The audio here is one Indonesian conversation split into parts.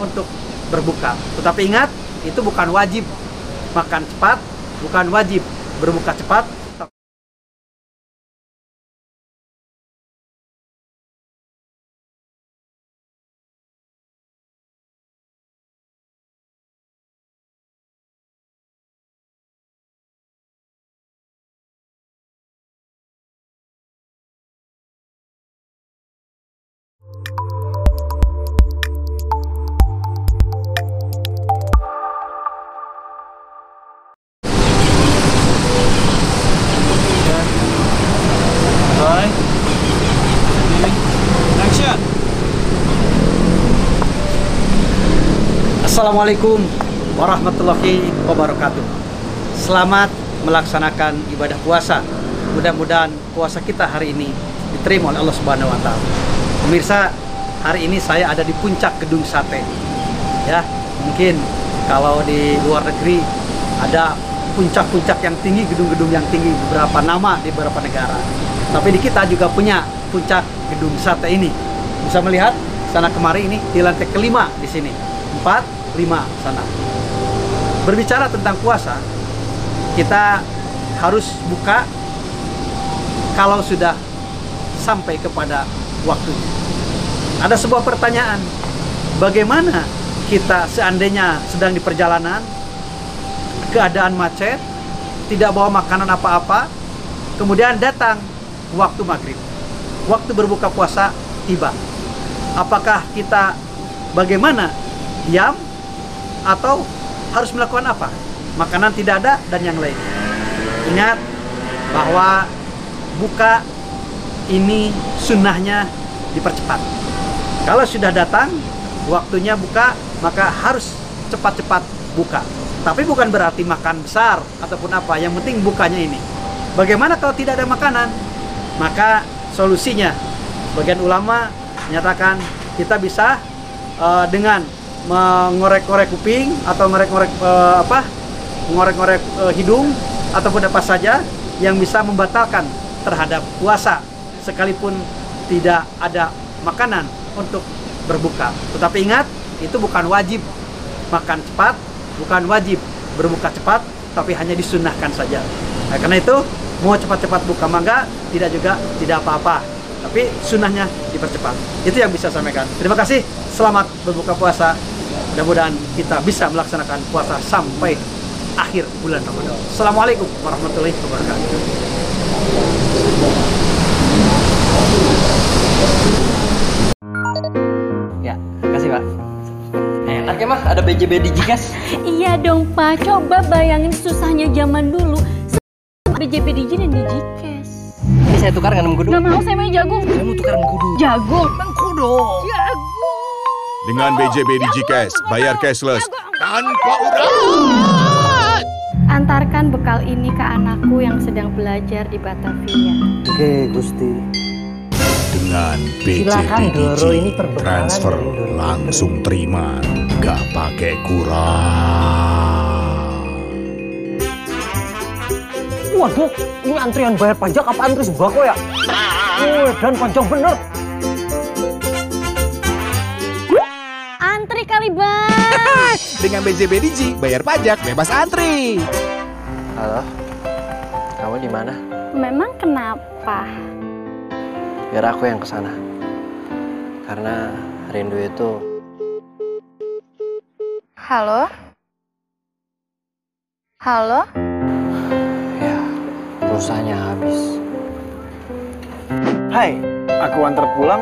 untuk berbuka. Tetapi ingat, itu bukan wajib makan cepat, bukan wajib berbuka cepat. Assalamualaikum warahmatullahi wabarakatuh. Selamat melaksanakan ibadah puasa. Mudah-mudahan puasa kita hari ini diterima oleh Allah Subhanahu wa taala. Pemirsa, hari ini saya ada di puncak gedung sate. Ya, mungkin kalau di luar negeri ada puncak-puncak yang tinggi, gedung-gedung yang tinggi beberapa nama di beberapa negara. Tapi di kita juga punya puncak gedung sate ini. Bisa melihat sana kemari ini di lantai kelima di sini. Empat, lima sana. Berbicara tentang puasa, kita harus buka kalau sudah sampai kepada waktunya. Ada sebuah pertanyaan, bagaimana kita seandainya sedang di perjalanan, keadaan macet, tidak bawa makanan apa-apa, kemudian datang waktu maghrib, waktu berbuka puasa tiba. Apakah kita bagaimana? Diam atau harus melakukan apa? Makanan tidak ada dan yang lain. Ingat bahwa buka ini sunnahnya dipercepat. Kalau sudah datang waktunya buka, maka harus cepat-cepat buka. Tapi bukan berarti makan besar ataupun apa. Yang penting bukanya ini. Bagaimana kalau tidak ada makanan? Maka solusinya, sebagian ulama menyatakan kita bisa uh, dengan mengorek-ngorek kuping atau ngorek-ngorek uh, apa, ngorek-ngorek uh, hidung ataupun apa saja yang bisa membatalkan terhadap puasa sekalipun tidak ada makanan untuk berbuka. Tetapi ingat, itu bukan wajib makan cepat, bukan wajib berbuka cepat, tapi hanya disunahkan saja. Nah, karena itu mau cepat-cepat buka mangga tidak juga tidak apa-apa, tapi sunnahnya dipercepat. Itu yang bisa saya sampaikan. Terima kasih. Selamat berbuka puasa. Mudah-mudahan kita bisa melaksanakan puasa sampai akhir bulan Ramadan. Assalamualaikum warahmatullahi wabarakatuh. Ya, kasih pak. Enak ya mah, ada BJB Digikas. Iya dong Pak, coba bayangin susahnya zaman dulu. BJP Digi dan Digicast. Ini saya tukar dengan kudu. Gak mau, saya mau jagung. Saya mau tukar dengan kudu. Jagung. Kudu. Jagung. Dengan BJB Digicash, bayar cashless tanpa urat. Antarkan bekal ini ke anakku yang sedang belajar di Batavia. Oke, Gusti. Dengan BJB Digi, ini perbekalan transfer langsung terima, gak pakai kurang. Waduh, ini antrian bayar pajak apa antri sembako ya? Wih, dan panjang bener. Antri kali bang. Dengan BJB Digi, bayar pajak bebas antri. Halo. Kamu di mana? Memang kenapa? Biar aku yang ke sana. Karena rindu itu Halo? Halo? ya pulsanya habis. Hai, aku antar pulang.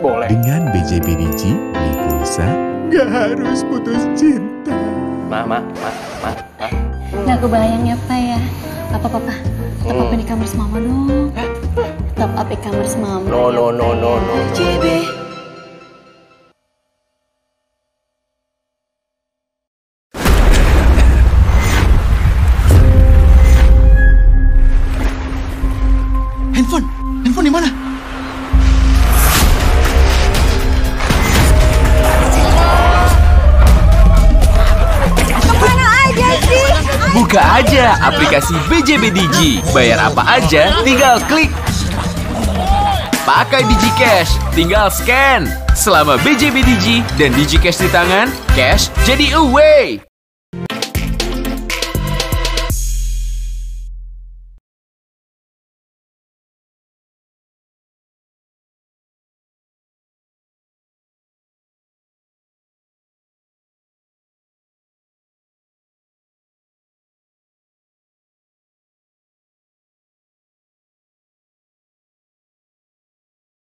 Boleh. Dengan BJB Digi, beli pulsa, gak harus putus cinta. Ma, ma, ma, ma, ma. Nggak kebayang ya Pak ya. Apa papa? Top up di kamar mama dong. Top up e-commerce mama. No, no, no, no, no. JB. Buka aja aplikasi BJB Digi. Bayar apa aja, tinggal klik. Pakai Digi Cash, tinggal scan. Selama BJB Digi dan Digi Cash di tangan, cash jadi away.